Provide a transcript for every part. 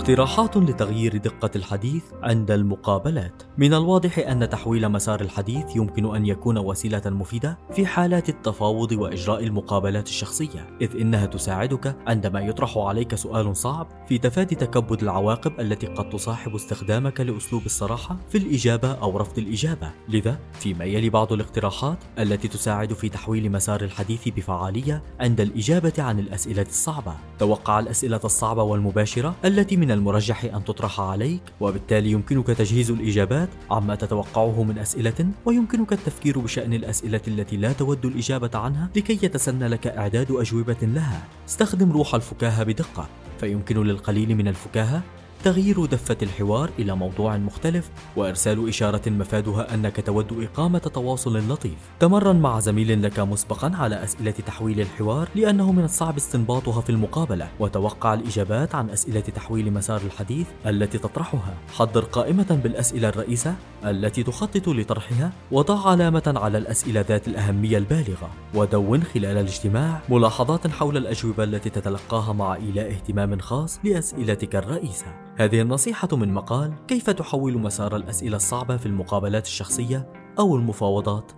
اقتراحات لتغيير دفة الحديث عند المقابلات. من الواضح أن تحويل مسار الحديث يمكن أن يكون وسيلة مفيدة في حالات التفاوض وإجراء المقابلات الشخصية، إذ إنها تساعدك عندما يطرح عليك سؤال صعب في تفادي تكبد العواقب التي قد تصاحب استخدامك لأسلوب الصراحة في الإجابة أو رفض الإجابة. لذا فيما يلي بعض الاقتراحات التي تساعد في تحويل مسار الحديث بفعالية عند الإجابة عن الأسئلة الصعبة. توقع الأسئلة الصعبة والمباشرة التي من المرجح أن تطرح عليك وبالتالي يمكنك تجهيز الإجابات عما تتوقعه من أسئلة ويمكنك التفكير بشأن الأسئلة التي لا تود الإجابة عنها لكي يتسنى لك إعداد أجوبة لها. استخدم روح الفكاهة بدقة فيمكن للقليل من الفكاهة تغيير دفة الحوار إلى موضوع مختلف وإرسال إشارة مفادها أنك تود إقامة تواصل لطيف. تمرن مع زميل لك مسبقا على أسئلة تحويل الحوار لأنه من الصعب استنباطها في المقابلة، وتوقع الإجابات عن أسئلة تحويل مسار الحديث التي تطرحها. حضر قائمة بالأسئلة الرئيسة التي تخطط لطرحها، وضع علامة على الأسئلة ذات الأهمية البالغة، ودون خلال الاجتماع ملاحظات حول الأجوبة التي تتلقاها مع إيلاء اهتمام خاص لأسئلتك الرئيسة. هذه النصيحة من مقال كيف تحول مسار الأسئلة الصعبة في المقابلات الشخصية أو المفاوضات؟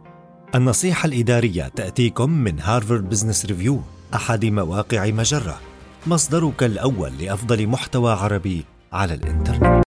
النصيحة الإدارية تأتيكم من هارفارد بزنس ريفيو أحد مواقع مجرة. مصدرك الأول لأفضل محتوى عربي على الإنترنت.